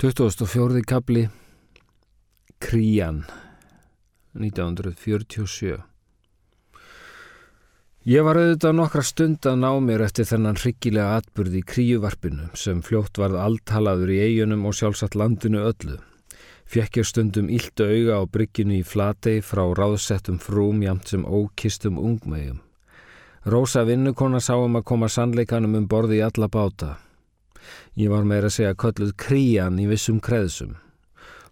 2004. kapli Krían 1947 Ég var auðvitað nokkra stund að ná mér eftir þennan hryggilega atbyrði í kríuvarpinu sem fljótt varð alltalaður í eigunum og sjálfsagt landinu öllu. Fjekk ég stundum íldu auga á brygginu í flatei frá ráðsettum frúm jamt sem ókistum ungmægum. Rósa vinnukona sáum að koma sannleikanum um borði í alla báta. Ég var meira að segja kölluð krían í vissum kreðsum.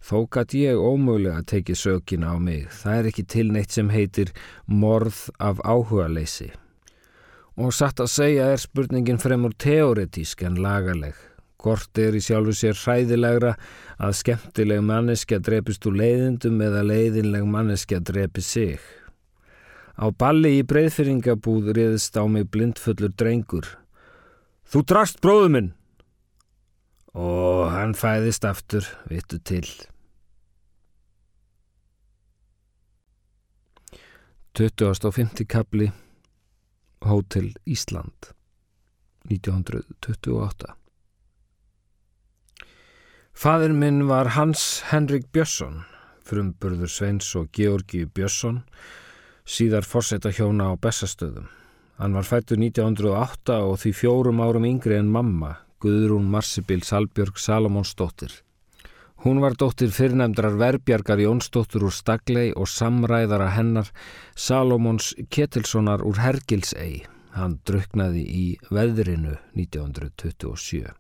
Þó gæt ég ómögulega að teki sökina á mig. Það er ekki til neitt sem heitir morð af áhuga leysi. Og satt að segja er spurningin fremur teoretísk en lagaleg. Gort er í sjálfu sér hræðilegra að skemmtileg manneskja drepist úr leiðindum eða leiðinleg manneskja drepi sig. Á balli í breyðfyringabúð riðist á mig blindfullur drengur. Þú drast bróðu minn! Og hann fæðist aftur, vittu til. 2050 kapli Hótel Ísland 1928 Fadir minn var Hans Henrik Björnsson, frumburður Sveins og Georgi Björnsson, síðar fórsetta hjóna á Bessastöðum. Hann var fættur 1908 og því fjórum árum yngri en mamma, Guðrún Marsibil Salbjörg Salomónsdóttir. Hún var dóttir fyrrnemdrar verbjargar Jónsdóttir úr Staglei og samræðara hennar Salomóns Ketilssonar úr Hergilsei. Hann druknaði í veðrinu 1927.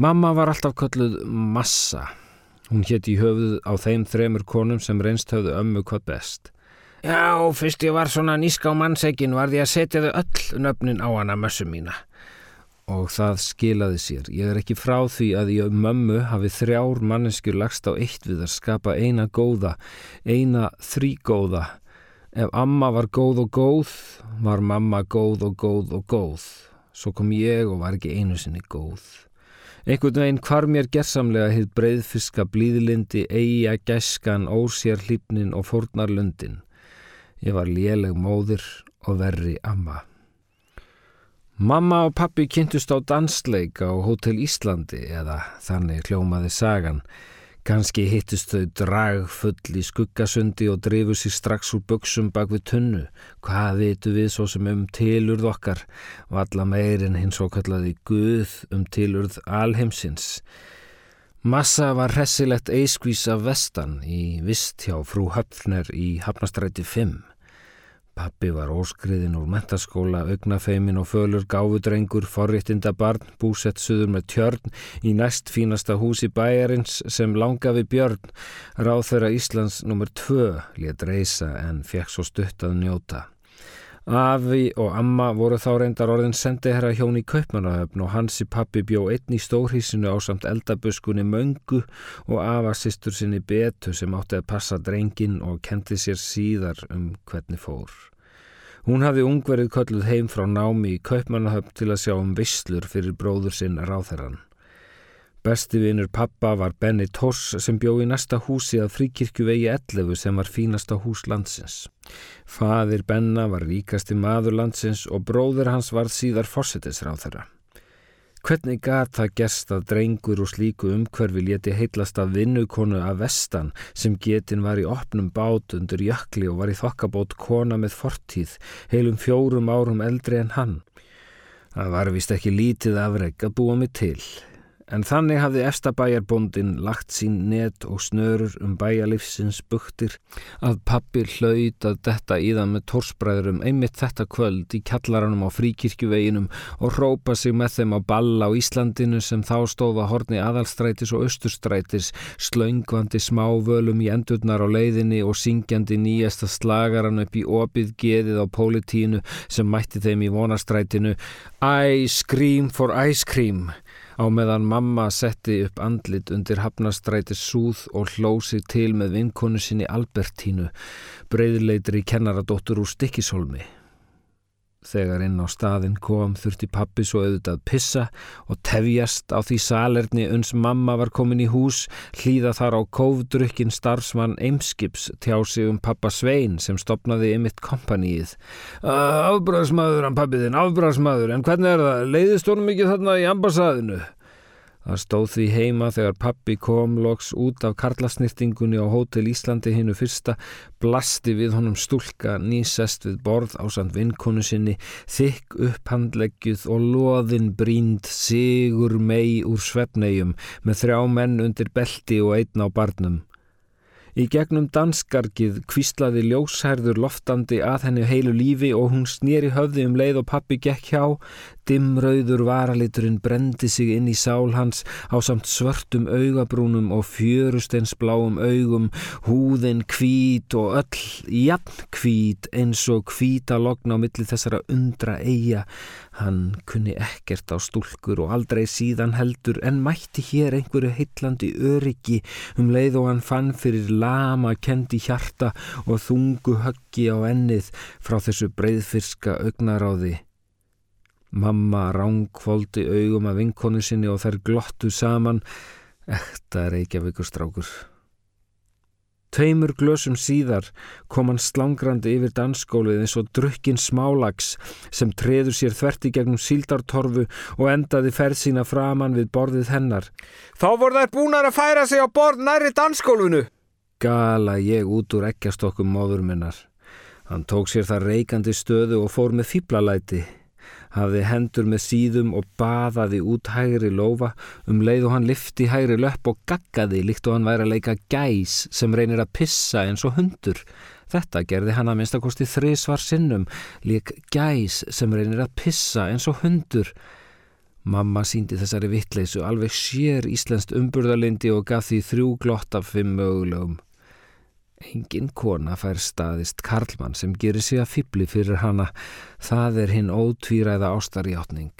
Mamma var alltaf kölluð Massa. Hún hétt í höfuð á þeim þremur konum sem reynst höfðu ömmu hvað best. Já, fyrst ég var svona níska á mannsegin var því að setja þau öll nöfnin á hana mössu mína og það skilaði sér. Ég er ekki frá því að ég mömmu hafi þrjár manneskjur lagst á eitt við að skapa eina góða, eina þrígóða. Ef amma var góð og góð, var mamma góð og góð og góð. Svo kom ég og var ekki einu sinni góð. Einhvern veginn hvar mér gerðsamlega hitt breyðfiska blíðlindi, eiga, gæskan, ósér hlýpnin og fórnarlundin. Ég var léleg móðir og verri amma. Mamma og pappi kynntust á dansleik á Hotel Íslandi eða þannig kljómaði sagan. Ganski hittust þau dragfull í skuggasundi og drifu sér strax úr buksum bak við tunnu. Hvað vitu við svo sem um tilurð okkar? Valla meirinn hins og kallaði Guð um tilurð alheimsins. Massa var hressilegt eiskvís af vestan í vist hjá frú Höfner í Hafnastræti 5. Pappi var óskriðin úr mentaskóla, augnafeimin og fölur gáfudrengur, forréttinda barn, búsett suður með tjörn í næst fínasta húsi bæjarins sem langafi björn, ráð þeirra Íslands nr. 2 létt reysa en fekk svo stutt að njóta. Afi og amma voru þá reyndar orðin sendiherra hjón í Kaupmannahöfn og hansi pappi bjó einn í stórhísinu á samt eldabuskunni Möngu og afasistur sinni Betu sem átti að passa drengin og kendi sér síðar um hvernig fór. Hún hafði ungverið kölluð heim frá námi í Kaupmannahöfn til að sjá um visslur fyrir bróður sinn ráþeran. Besti vinur pappa var Benny Tors sem bjó í næsta húsi að fríkirkjuvegi 11 sem var fínasta hús landsins. Fadir Benna var ríkasti maður landsins og bróður hans var síðar fórsetisráð þeirra. Hvernig gat það gerst að drengur og slíku umhverfi leti heitlast að vinnukonu af vestan sem getin var í opnum bát undir jökli og var í þokkabót kona með fortíð, heilum fjórum árum eldri en hann. Það var vist ekki lítið afreg að búa mig til. En þannig hafði efstabæjarbóndin lagt sín net og snörur um bæjalifsins buktir að pappi hlaut að detta í það með tórsbræðurum einmitt þetta kvöld í kjallaranum á fríkirkjuveginum og hrópa sig með þeim á balla á Íslandinu sem þá stóða horni aðalstrætis og austurstrætis slöngvandi smávölum í endurnar á leiðinni og syngjandi nýjasta slagaran upp í opið geðið á pólitínu sem mætti þeim í vonastrætinu Ice cream for ice cream Á meðan mamma setti upp andlit undir hafnastræti súð og hlósi til með vinkonu sinni Albertínu, breyðleitri kennaradóttur úr Stikkishólmi. Þegar inn á staðin kom þurfti pappi svo auðvitað pissa og tefjast á því salerni uns mamma var komin í hús, hlýða þar á kófdrukkin starfsmann Eimskips tjá sig um pappa Svein sem stopnaði ymitt kompaníið. Afbrásmaður hann pappiðinn, afbrásmaður, en hvernig er það? Leiðist honum ekki þarna í ambassadinu? Það stóð því heima þegar pappi kom loks út af karlasnýrtingunni á Hótel Íslandi hinnu fyrsta, blasti við honum stúlka nýsest við borð á sand vinkonu sinni, þykk upphandleggjuð og loðin brínd sigur mei úr svefnegjum með þrjá menn undir belti og einn á barnum. Í gegnum danskargið kvíslaði ljósherður loftandi að henni heilu lífi og hún snýri höfði um leið og pappi gekk hjá, Dimmrauður varaliturinn brendi sig inn í sál hans á samt svörtum augabrúnum og fjörusteinsbláum augum, húðin kvít og öll jafn kvít eins og kvíta logna á milli þessara undra eiga. Hann kunni ekkert á stúlkur og aldrei síðan heldur en mætti hér einhverju heitlandi öryggi um leið og hann fann fyrir lama kendi hjarta og þungu höggi á ennið frá þessu breyðfyrska augnaráði. Mamma rángfóldi augum að vinkonu sinni og þær glottu saman. Ekta Reykjavíkur strákur. Tveimur glösum síðar kom hann slangrandi yfir dansskólið eins og drukkin smálags sem treður sér þverti gegnum síldartorfu og endaði ferð sína framann við borðið hennar. Þá voru þær búinar að færa sig á borð næri dansskólunu. Gala ég út úr ekkjastokkum móður minnar. Hann tók sér það reikandi stöðu og fór með fýblalæti hafði hendur með síðum og baðaði út hægri lofa um leið og hann lifti hægri löpp og gaggaði líkt og hann væri að leika gæs sem reynir að pissa eins og hundur. Þetta gerði hann að minnstakosti þrísvar sinnum, lík gæs sem reynir að pissa eins og hundur. Mamma síndi þessari vittleysu alveg sér íslenskt umburðalindi og gaf því þrjú glott af fimm mögulegum. Engin kona fær staðist Karlmann sem gerir sig að fýbli fyrir hana. Það er hinn ótvíræða ástarjáttning.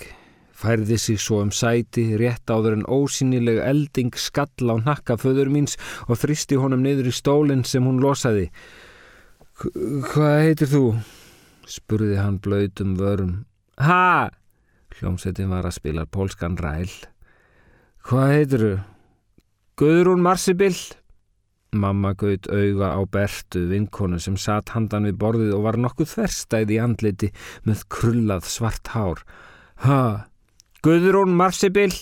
Færði sig svo um sæti, rétt áður en ósynileg elding skall á nakka föður míns og þristi honum niður í stólinn sem hún losaði. Hvað heitir þú? spurði hann blöytum vörum. Ha! Hljómsettin var að spila pólskan ræl. Hvað heitir þú? Guðrún Marsibill? Mamma gaut auga á Bertu, vinkonu sem satt handan við borðið og var nokkuð þverstæð í andliti með krullað svart hár. Ha, Guðrún Marsibill?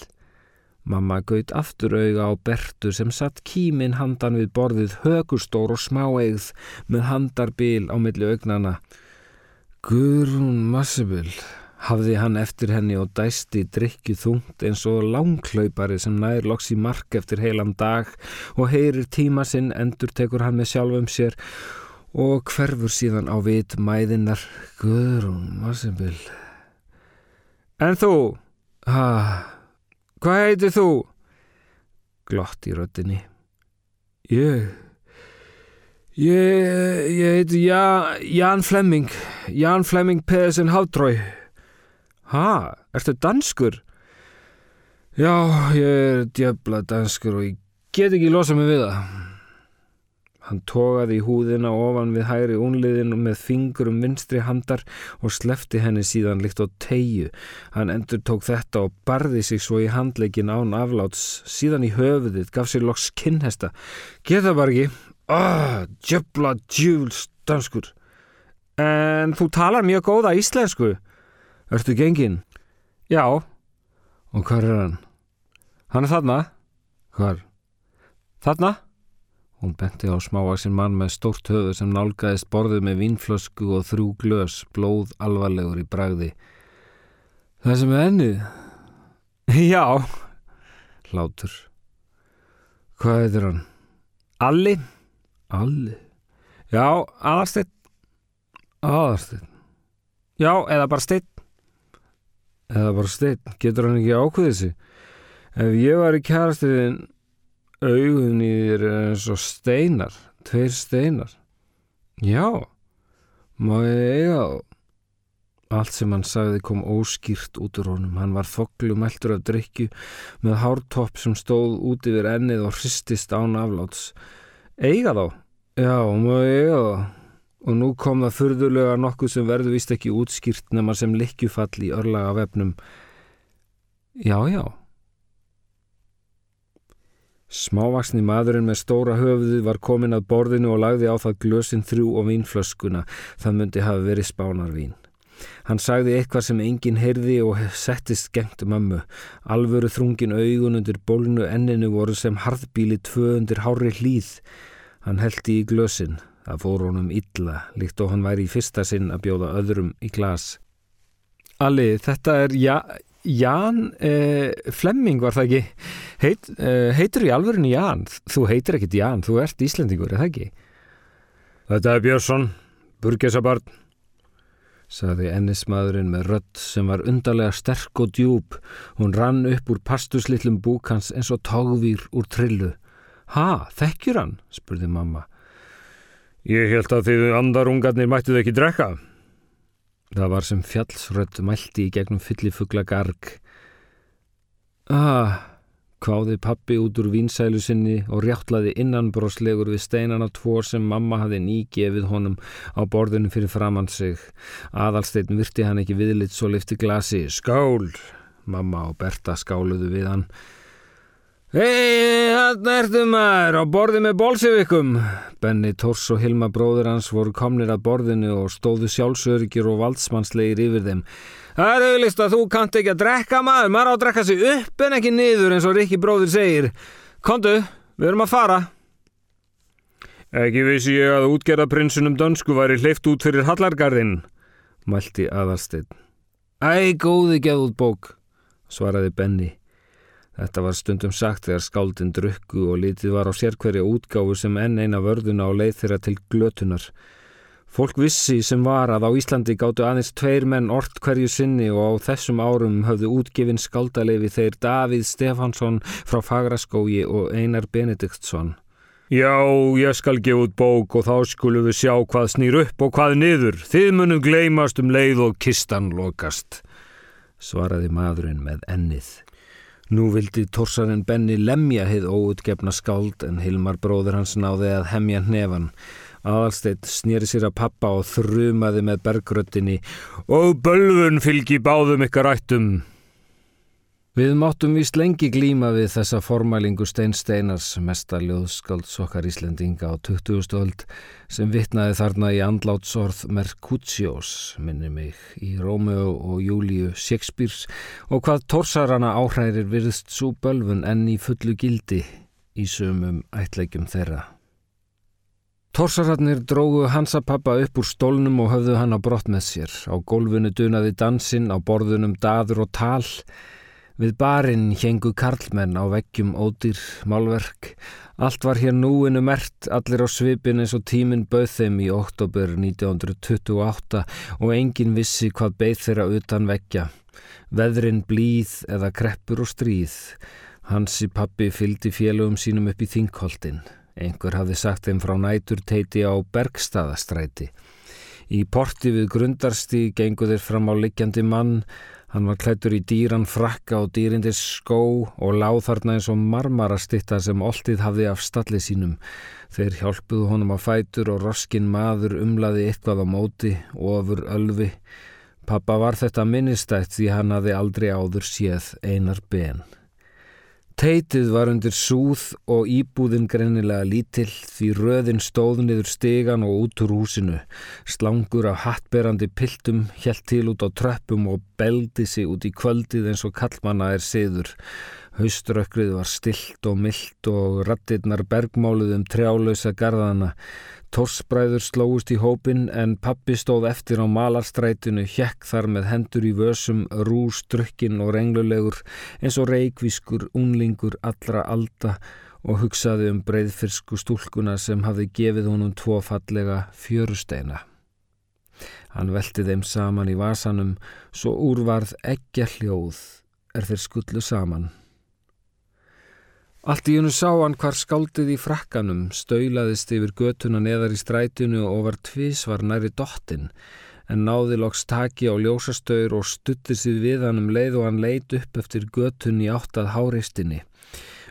Mamma gaut aftur auga á Bertu sem satt kímin handan við borðið högustór og smáeigð með handarbil á milli augnana. Guðrún Marsibill hafði hann eftir henni og dæsti drikju þungt eins og langklaupari sem nær loks í mark eftir heilan dag og heyrir tíma sinn endur tekur hann með sjálfum sér og hverfur síðan á vit mæðinnar Guðrún Marsimbil En þú? Ha? Hvað heitir þú? Glott í röttinni Ég Ég, ég heiti ja, Jan Flemming Jan Flemming Pedersen Haldrói Ha, ertu danskur? Já, ég er djöbla danskur og ég get ekki losa mig við það. Hann tógaði í húðina ofan við hægri únliðin með fingurum vinstri handar og slefti henni síðan líkt á tegju. Hann endur tók þetta og barði sig svo í handleikin án afláts, síðan í höfuðið, gaf sér loks kinnhesta. Geta bara ekki. Ah, djöbla djúls danskur. En þú talar mjög góða íslensku. Ertu gengin? Já. Og hvað er hann? Hann er þarna. Hvar? Þarna? Hún benti á smávaksin mann með stórt höfu sem nálgæðist borðið með vínflösku og þrjú glös, blóð alvarlegur í bragði. Það sem er ennið? Já. Látur. Hvað heitir hann? Alli? Alli? Já, aðarstinn. Aðarstinn. Já, eða bara stinn eða bara stein, getur hann ekki ákveðið sig? Ef ég var í kærastiðin augun í þér eins og steinar tveir steinar. Já má ég eiga allt sem hann sagði kom óskýrt út úr honum. Hann var þoklum eldur af drikju með hártopp sem stóð út yfir ennið og hristist án afláts. Eiga þá? Já, má ég eiga þá og nú kom það fyrðulega nokkuð sem verður vist ekki útskýrt nema sem likjufall í örlaga vefnum. Já, já. Smávaksni maðurinn með stóra höfuði var komin að borðinu og lagði á það glösin þrjú og vínflöskuna. Það myndi hafa verið spánarvín. Hann sagði eitthvað sem enginn heyrði og settist gengt mömmu. Alvöru þrungin augun undir bólnu enninu voru sem harðbíli tvö undir hári hlýð. Hann heldi í glösin. Það fór honum illa, líkt og hann væri í fyrsta sinn að bjóða öðrum í glas. Ali, þetta er ja, Jan eh, Flemming var það ekki? Heit, eh, heitur í alvörinu Jan? Þú heitir ekkit Jan, þú ert Íslendingur, er það ekki? Þetta er Björnsson, burgesabarn, saði ennismadurinn með rött sem var undarlega sterk og djúb. Hún rann upp úr pastuslillum búkans eins og tógvýr úr trillu. Ha, þekkjur hann? spurði mamma. Ég held að þið andarungarnir mættið ekki drekka. Það var sem fjallsrött mælti í gegnum fyllifugla garg. Ah, kváði pappi út úr vínsælu sinni og rjáttlaði innanbroslegur við steinana tvo sem mamma hafi nýgefið honum á borðinu fyrir framann sig. Aðalsteinn virti hann ekki viðlitt svo lifti glasi. Skál! Mamma og Berta skáluðu við hann. Hei, þarna ertu maður á borði með bolsevikum. Benny Tors og Hilma bróður hans voru komnir að borðinu og stóðu sjálfsörgir og valdsmannslegir yfir þeim. Það er auðvist að þú kannt ekki að drekka maður, maður á að drekka sig upp en ekki niður eins og Rikki bróður segir. Kondu, við erum að fara. Ekki vissi ég að útgerðaprinsunum dönsku væri hleyft út fyrir Hallargarðinn, mælti aðalstinn. Æ, góði geð út bók, svaraði Benny. Þetta var stundum sagt þegar skáldin drukku og litið var á sérkverja útgáfu sem enn eina vörðuna á leið þeirra til glötunar. Fólk vissi sem var að á Íslandi gáttu aðeins tveir menn ort hverju sinni og á þessum árum höfðu útgefin skáldaleifi þeir Davíð Stefansson frá Fagraskógi og Einar Benediktsson. Já, ég skal gefa út bók og þá skulum við sjá hvað snýr upp og hvað niður. Þið munum gleymast um leið og kistan lokast, svaraði maðurinn með ennið. Nú vildi Torsarinn Benny lemja heið óutgefna skáld en Hilmar bróður hans náði að hemja hnefan. Aðalsteitt snýri sér að pappa og þrumaði með bergröttinni og bölvun fylgi báðum ykkar ættum. Við máttum víst lengi glíma við þessa formælingu Stein Steinars, mesta ljóðskalds okkar Íslendinga á 20. öld, sem vittnaði þarna í andlátsorð Mercutius, minni mig, í Rómeo og Júliu Shakespeares og hvað torsarana áhrærir virðst svo bölfun enn í fullu gildi í sumum ætleikjum þeirra. Torsararnir drógu hansapappa upp úr stólnum og höfðu hann á brott með sér. Á gólfinu dunaði dansinn, á borðunum daður og tal, Við barinn hengu karlmenn á veggjum ódýr, málverk. Allt var hér núinu mert, allir á svipin eins og tíminn bauð þeim í oktober 1928 og engin vissi hvað beð þeirra utan veggja. Veðrin blíð eða kreppur og stríð. Hansi pappi fyldi félögum sínum upp í þingholtin. Einhver hafði sagt þeim frá nætur teiti á Bergstaðastræti. Í porti við grundarsti gengu þeir fram á liggjandi mann Hann var klættur í dýran frakka og dýrindir skó og láð þarna eins og marmarastitta sem oltið hafði af stalli sínum. Þeir hjálpuðu honum á fætur og roskin maður umlaði eitthvað á móti, ofur ölfi. Pappa var þetta minnistætt því hann hafði aldrei áður séð einar ben. Teitið var undir súð og íbúðin greinilega lítill því röðin stóð niður stegan og út úr húsinu. Slangur af hattberandi piltum helt til út á tröppum og beldi sig út í kvöldið eins og kallmanna er siður. Hauströkkrið var stilt og myllt og rattirnar bergmáluð um trjálausa garðana. Torsbræður slóist í hópin en pappi stóð eftir á malarstrætinu, hjekk þar með hendur í vösum, rús, drukkin og renglulegur eins og reikvískur, unlingur, allra alda og hugsaði um breyðfirsku stúlkuna sem hafði gefið honum tvo fallega fjörusteina. Hann velti þeim saman í vasanum, svo úrvarð ekki hljóð er þeir skullu saman. Allt í hennu sá hann hvar skáldið í frakkanum, stöylaðist yfir götuna neðar í strætinu og var tvísvar næri dottin, en náði loks taki á ljósastöður og stuttir sig við hann um leið og hann leit upp eftir götun í áttað háreistinni.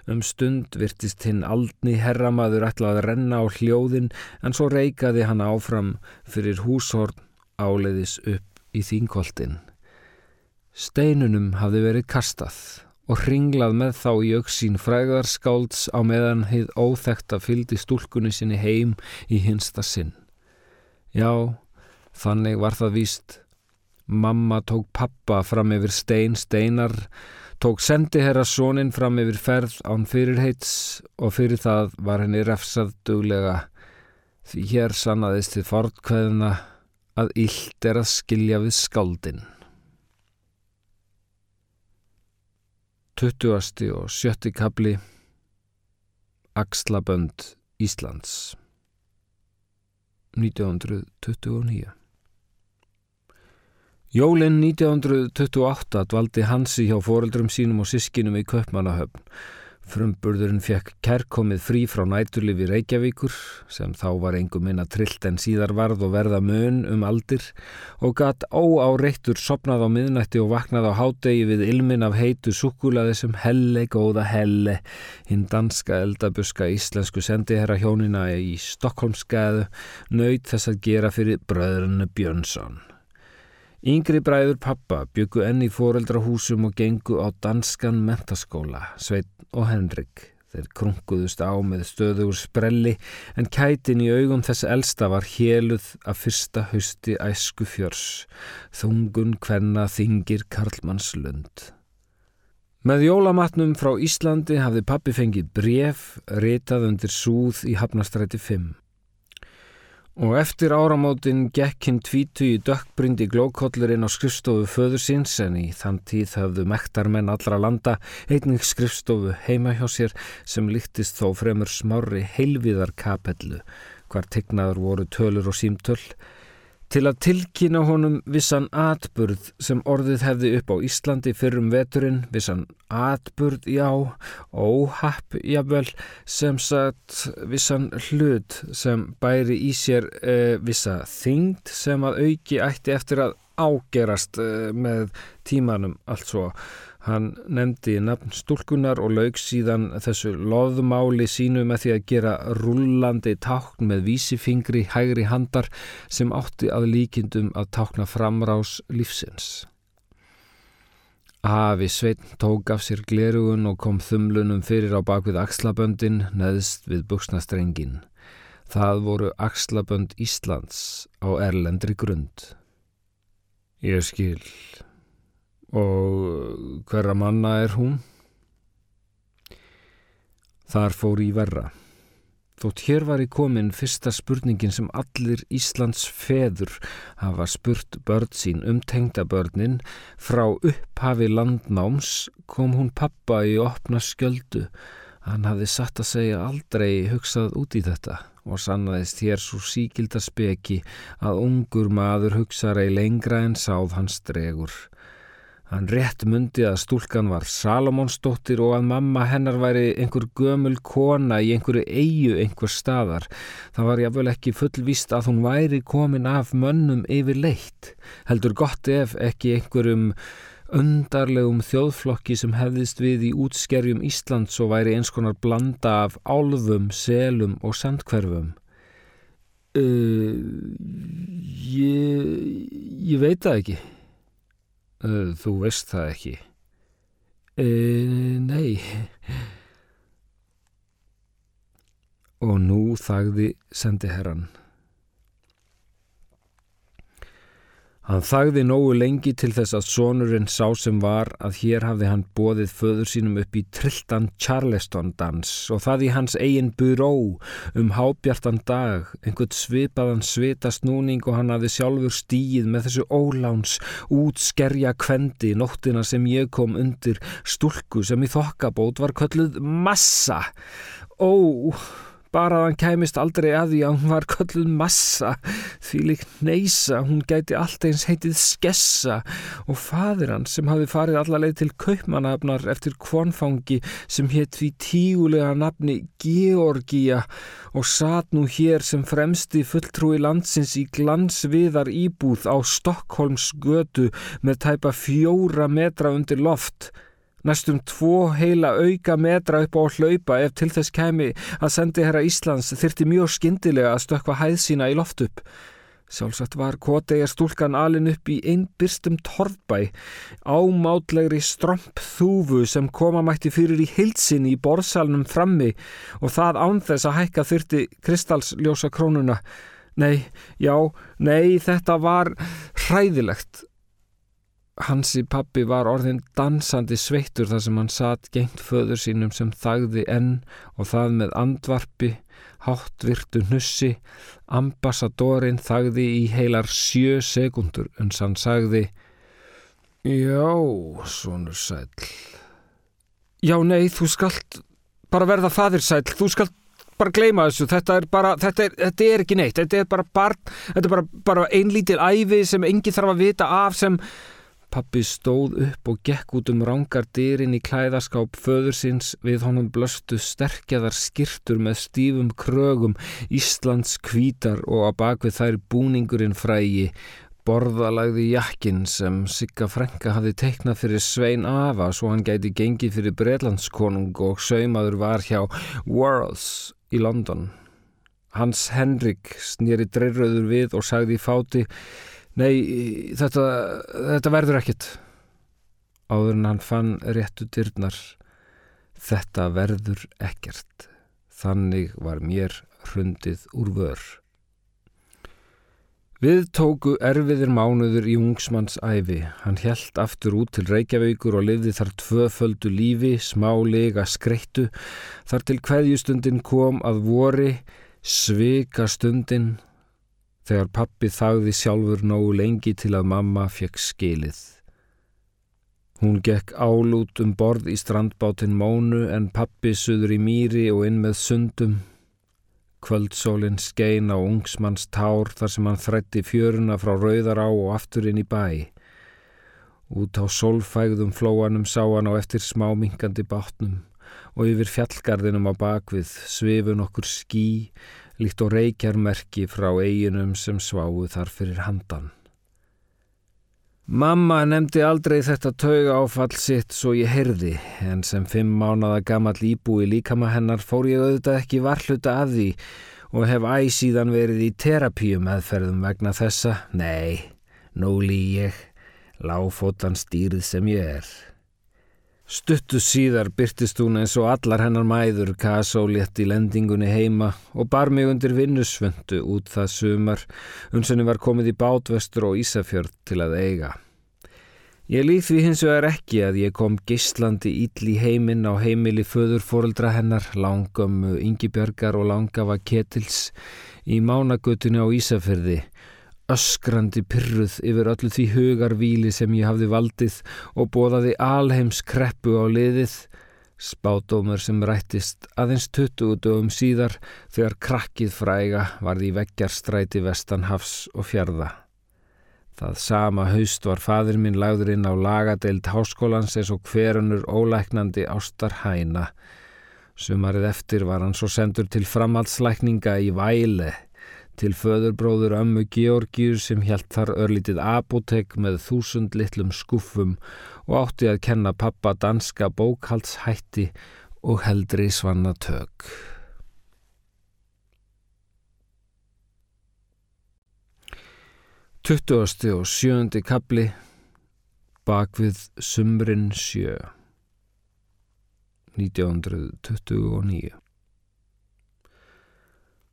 Um stund virtist hinn aldni herramaður ætlað að renna á hljóðin en svo reikaði hann áfram fyrir húshorn áleiðis upp í þínkoltin. Steinunum hafði verið kastað og hringlað með þá í auksín fræðarskálds á meðan heið óþekta fyldi stúlkunni sinni heim í hinsta sinn. Já, þannig var það víst. Mamma tók pappa fram yfir stein steinar, tók sendiherra sónin fram yfir ferð án fyrirheits og fyrir það var henni refsað duglega því hér sannaðist þið fortkveðina að illt er að skilja við skaldin. 20. og 70. kapli Axlabönd Íslands 1929 Jólinn 1928 dvaldi Hansi hjá foreldrum sínum og sískinum í Köpmannahöfn Frumburðurinn fekk kærkomið frí frá næturlifi Reykjavíkur sem þá var engum minna trillt en síðar varð og verða mun um aldir og gatt óáreittur sopnað á miðnætti og vaknað á hádegi við ilmin af heitu sukulaði sem helle góða helle hinn danska eldabuska íslensku sendiherra hjónina í Stokkólmsgæðu nöyt þess að gera fyrir bröðrunu Björnsson. Yngri bræður pappa byggu enn í foreldrahúsum og gengu á danskan mentaskóla, Sveit og Henrik. Þeir krunguðust á með stöðugur sprelli en kætin í augum þess elsta var héluð af fyrsta hausti æsku fjörs. Þungun hvenna þingir Karlmannslund. Með jólamatnum frá Íslandi hafði pappi fengið bref, ritað undir súð í Hafnastræti 5. Og eftir áramótin gekk hinn tvítu í dökkbrindi glókollurinn á skrifstofu föður síns en í þann tíð höfðu mektarmenn allra landa einnig skrifstofu heima hjá sér sem líktist þó fremur smári heilviðar kapellu hvar tegnaður voru tölur og símtöl til að tilkynna honum vissan atburð sem orðið hefði upp á Íslandi fyrrum veturinn, vissan atburð, já, óhapp, jável, sem sagt vissan hlut sem bæri í sér eh, vissa þyngd sem að auki ætti eftir að ágerast eh, með tímanum allt svo Hann nefndi nafn stúlkunar og laug síðan þessu loðmáli sínu með því að gera rullandi tákn með vísifingri hægri handar sem átti að líkindum að tákna framrás lífsins. Afi Sveitn tók af sér glerugun og kom þumlunum fyrir á bakvið axlaböndin neðst við buksnastrengin. Það voru axlabönd Íslands á erlendri grund. Ég skil og hverra manna er hún? Þar fór í verra. Þótt hér var í komin fyrsta spurningin sem allir Íslands feður hafa spurt börn sín um tengdabörnin frá upphafi landnáms kom hún pappa í opna skjöldu. Hann hafði satt að segja aldrei hugsað út í þetta og sannaðist hér svo síkilda speki að ungur maður hugsaði lengra en sáð hans dregur. Hann rétt myndi að stúlkan var Salomonsdóttir og að mamma hennar væri einhver gömul kona í einhverju eigu einhver staðar. Það var jáfnvel ekki fullvist að hún væri komin af mönnum yfir leitt. Heldur gott ef ekki einhverjum undarlegum þjóðflokki sem hefðist við í útskerjum Íslands og væri eins konar blanda af álfum, selum og sandkverfum. Uh, ég, ég veit það ekki. Þú veist það ekki? E, nei. Og nú þagði sendiherran. Hann þagði nógu lengi til þess að sonurinn sá sem var að hér hafði hann bóðið föður sínum upp í trilltan Charleston dans og það í hans eigin buró um hábjartan dag, einhvern svipaðan svita snúning og hann hafði sjálfur stíð með þessu óláns útskerja kvendi nóttina sem ég kom undir stúlku sem í þokkabót var kölluð massa. Ó bara að hann kæmist aldrei að því að hún var kölluð massa. Því lík neysa, hún gæti allt eins heitið skessa. Og fadir hann sem hafi farið allarleið til kaupmanafnar eftir kvonfangi sem hétt því tígulega nafni Georgia og satt nú hér sem fremsti fulltrúi landsins í glansviðar íbúð á Stokkólms götu með tæpa fjóra metra undir loft Næstum tvo heila auka metra upp á hlaupa ef til þess kemi að sendi herra Íslands þyrti mjög skindilega að stökka hæð sína í loft upp. Sjálfsagt var Kotegar stúlkan alin upp í einn byrstum torfbæ, ámátlegri strömp þúfu sem koma mætti fyrir í hilsin í borðsalnum frammi og það án þess að hækka þyrti kristalsljósa krónuna. Nei, já, nei, þetta var hræðilegt Hansi pappi var orðin dansandi sveittur þar sem hann satt gengt föður sínum sem þagði enn og það með andvarpi, háttvirtu hnussi, ambassadorinn þagði í heilar sjö sekundur en sann sagði Já, svonur sæl. Já, nei, þú skalt bara verða fadir sæl, þú skalt bara gleyma þessu, þetta er bara, þetta er, þetta er ekki neitt, þetta er bara barn, þetta er bara, bara einlítil æfi sem engi þarf að vita af sem Pappi stóð upp og gekk út um rángar dýrin í klæðaskáp föðursins við honum blöstu sterkjaðar skirtur með stífum krögum, Íslands kvítar og að bakvið þær búningurinn frægi. Borðalagði jakkin sem Sigga Frenka hafði teiknað fyrir Svein Ava svo hann gæti gengið fyrir Breitlandskonung og saumaður var hjá Worlds í London. Hans Henrik snýri dreirröður við og sagði í fáti Nei, þetta, þetta verður ekkit. Áður en hann fann réttu dyrnar. Þetta verður ekkert. Þannig var mér hrundið úr vör. Við tóku erfiðir mánuður í ungsmanns æfi. Hann helt aftur út til Reykjavíkur og lifði þar tvöföldu lífi, smálega skreittu. Þar til hverjustundin kom að vori, svika stundin, þegar pappi þagði sjálfur nógu lengi til að mamma fekk skilið. Hún gekk álút um borð í strandbátin Mónu en pappi suður í mýri og inn með sundum. Kvöldsólinn skein á ungsmanns tár þar sem hann þrætti fjöruna frá Rauðará og aftur inn í bæ. Út á solfægðum flóanum sá hann á eftir smáminkandi bátnum og yfir fjallgarðinum á bakvið svifun okkur skí líkt og reykjarmerki frá eiginum sem sváu þar fyrir handan. Mamma nefndi aldrei þetta tauga áfall sitt svo ég heyrði, en sem fimm mánada gammal íbúi líkama hennar fór ég auðvitað ekki varhluta að því og hef æsíðan verið í terapíu meðferðum vegna þessa. Nei, nú lí ég, láfótan stýrið sem ég er. Stuttu síðar byrtist hún eins og allar hennar mæður kasólétt í lendingunni heima og bar mig undir vinnusvöndu út það sumar uns henni var komið í bátvestur og Ísafjörð til að eiga. Ég líð því hins vegar ekki að ég kom gislandi íll í heiminn á heimili föðurfóreldra hennar, langömmu Yngibjörgar og langafa Ketils í mánagutunni á Ísafjörði öskrandi pyrruð yfir öllu því hugarvíli sem ég hafði valdið og bóðaði alheims kreppu á liðið, spátómur sem rættist aðeins 20 dögum síðar þegar krakkið fræga varði í veggjarstræti vestanhafs og fjörða. Það sama haust var fadir minn lagður inn á lagadeild háskólans eins og hverunur ólæknandi ástar hæna. Sumarið eftir var hann svo sendur til framhaldslækninga í Væle til föðurbróður ömmu Georgíur sem helt þar örlítið apotek með þúsund litlum skuffum og átti að kenna pappa danska bókaldshætti og heldri svanna tök. Tuttugasti og sjöndi kapli Bakvið sumrin sjö 1929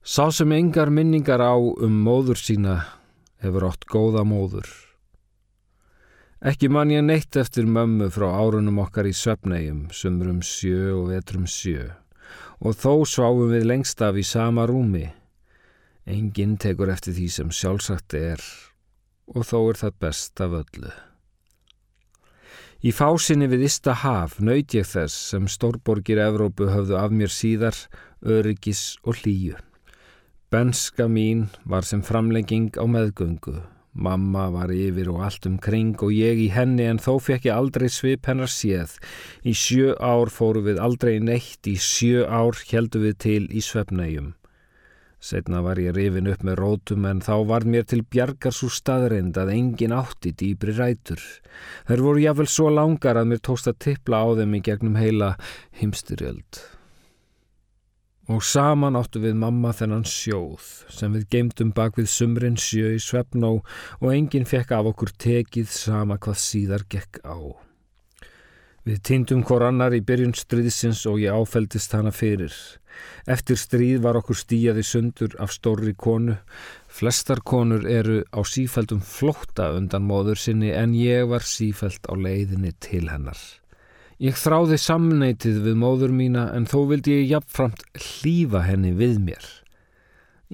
Sá sem engar minningar á um móður sína hefur ótt góða móður. Ekki man ég neitt eftir mömmu frá árunum okkar í söpnegjum, sumrum sjö og vetrum sjö, og þó sváum við lengst af í sama rúmi. Engin tekur eftir því sem sjálfsagt er, og þó er það best af öllu. Í fásinni við Ísta haf nöyt ég þess sem stórborgir Evrópu höfðu af mér síðar, öryggis og hlýju. Benska mín var sem framlegging á meðgöngu. Mamma var yfir og allt um kring og ég í henni en þó fekk ég aldrei svip hennar séð. Í sjö ár fóru við aldrei neitt, í sjö ár heldu við til í svefnægjum. Setna var ég rifin upp með rótum en þá var mér til bjargar svo staðreind að engin átti dýbri rætur. Þær voru jáfnvel svo langar að mér tóst að tippla á þeim í gegnum heila himstyrjöld. Og saman áttu við mamma þennan sjóð sem við geimtum bak við sumrin sjö í svefnó og enginn fekk af okkur tekið sama hvað síðar gekk á. Við týndum hvor annar í byrjun stríðsins og ég áfældist hana fyrir. Eftir stríð var okkur stíjaði sundur af stórri konu, Flestar konur eru á sífældum flótta undan móður sinni en ég var sífæld á leiðinni til hennar. Ég þráði samneitið við móður mína en þó vildi ég jafnframt hlýfa henni við mér.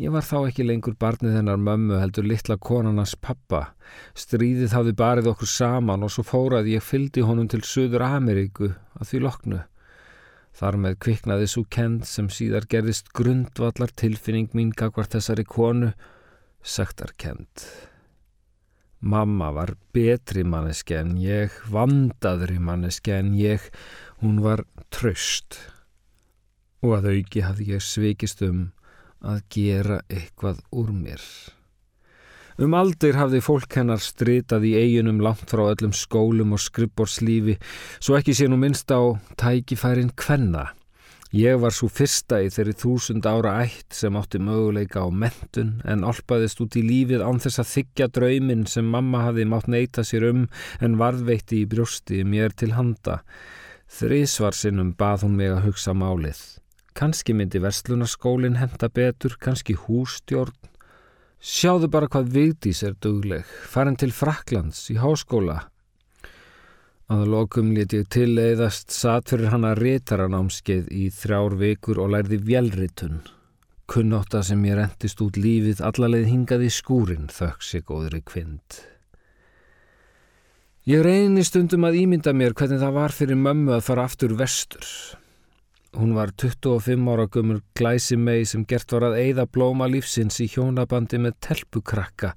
Ég var þá ekki lengur barnið hennar mömmu heldur litla konarnas pappa. Stríðið hafði barið okkur saman og svo fóraði ég fyldi honum til Suður Ameríku að því loknu. Þar með kviknaði svo kend sem síðar gerðist grundvallar tilfinning mín gagvar þessari konu, sagtar kend. Mamma var betri manneski en ég, vandaðri manneski en ég, hún var tröst. Og að auki hafði ég svikist um að gera eitthvað úr mér. Um aldir hafði fólk hennar stritað í eiginum langt frá öllum skólum og skrippborslífi svo ekki sé nú minnst á tækifærin kvenna. Ég var svo fyrsta í þeirri þúsund ára ætt sem átti möguleika á mentun en olpaðist út í lífið án þess að þykja draumin sem mamma hafi mátt neyta sér um en varðveitti í brjósti mér til handa. Þrísvarsinnum bað hún mig að hugsa málið. Kanski myndi verslunarskólinn henda betur, kannski hústjórn Sjáðu bara hvað Vigdís er dugleg, farin til Fraklands í háskóla. Að lokum let ég tilleiðast satt fyrir hana rétaranámskeið í þrjár vikur og lærði vjelritun. Kunnotta sem ég rentist út lífið allarleið hingaði skúrin þökk sig góðri kvind. Ég reyni stundum að ímynda mér hvernig það var fyrir mömmu að fara aftur vestur. Hún var 25 ára gummur glæsi mei sem gert var að eigða blóma lífsins í hjónabandi með telpukrakka,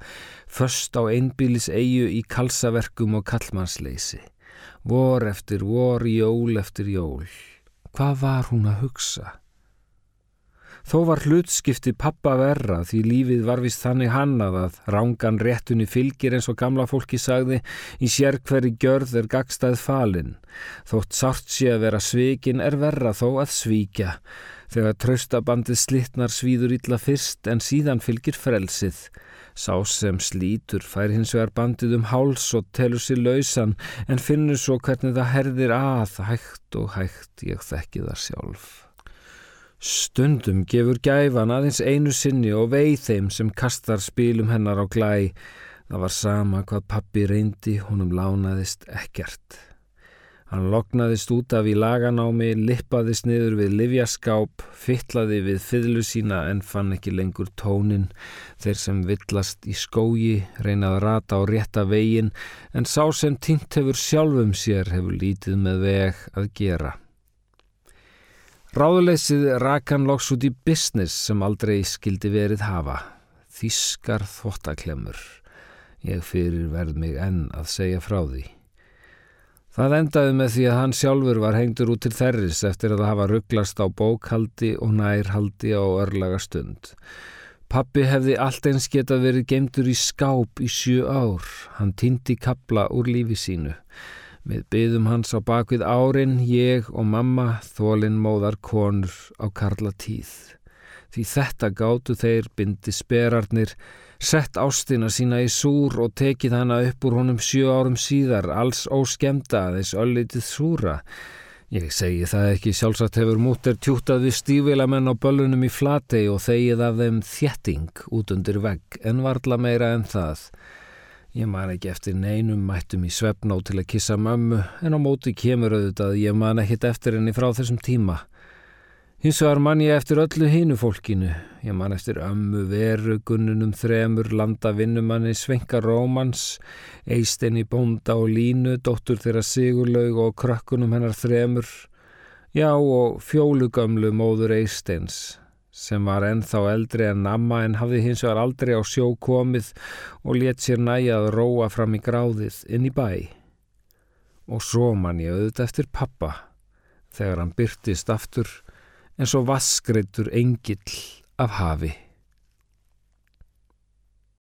först á einbílis eigu í kalsaverkum og kallmannsleysi. Vor eftir vor, jól eftir jól. Hvað var hún að hugsa? Þó var hlutskipti pappa verra því lífið var vist þannig hannað að rángan réttunni fylgir eins og gamla fólki sagði í sérkveri gjörð er gagstæð falinn. Þótt sárt sé að vera svikin er verra þó að svíkja. Þegar traustabandið slittnar svíður illa fyrst en síðan fylgir frelsið. Sá sem slítur fær hins vegar bandið um háls og telur sér lausan en finnur svo hvernig það herðir að hægt og hægt ég þekki það sjálf. Stundum gefur gæfan aðeins einu sinni og veið þeim sem kastar spilum hennar á glæ. Það var sama hvað pappi reyndi, honum lánaðist ekkert. Hann loknaðist út af í laganámi, lippaðist niður við livjaskáp, fytlaði við fyrlu sína en fann ekki lengur tónin. Þeir sem villast í skógi, reynað rata á rétta vegin, en sá sem týnt hefur sjálfum sér hefur lítið með veg að gera. Ráðuleysið rakan loks út í business sem aldrei skildi verið hafa. Þískar þvottaklemur. Ég fyrir verð mig enn að segja frá því. Það endaði með því að hann sjálfur var hengtur út til þerris eftir að hafa rugglast á bókhaldi og nærhaldi á örlaga stund. Pappi hefði allt eins geta verið geimtur í skáp í sjö ár. Hann týndi kapla úr lífi sínu. Við byðum hans á bakvið árin, ég og mamma, þólinn móðar konur á karla tíð. Því þetta gáttu þeir bindi sperarnir, sett ástina sína í súr og tekið hana upp úr honum sjö árum síðar, alls óskemda þess öllitið súra. Ég segi það ekki, sjálfsagt hefur múter tjútað við stífilamenn á böllunum í flatei og þegið af þeim þjetting út undir vegg, en varla meira en það. Ég man ekki eftir neinum mættum í svefnó til að kissa mömmu en á móti kemur auðvitað að ég man ekkit eftir henni frá þessum tíma. Hins vegar man ég eftir öllu hínu fólkinu. Ég man eftir ömmu veru, gunnunum þremur, landa vinnumanni, svenka rómans, eistein í bónda og línu, dóttur þeirra sigurlaug og krökkunum hennar þremur. Já og fjólugömlu móður eisteins sem var ennþá eldri en amma en hafði hins vegar aldrei á sjó komið og let sér næja að róa fram í gráðið inn í bæ. Og svo man ég auðvitað eftir pappa þegar hann byrtist aftur en svo vaskreitur engill af hafi.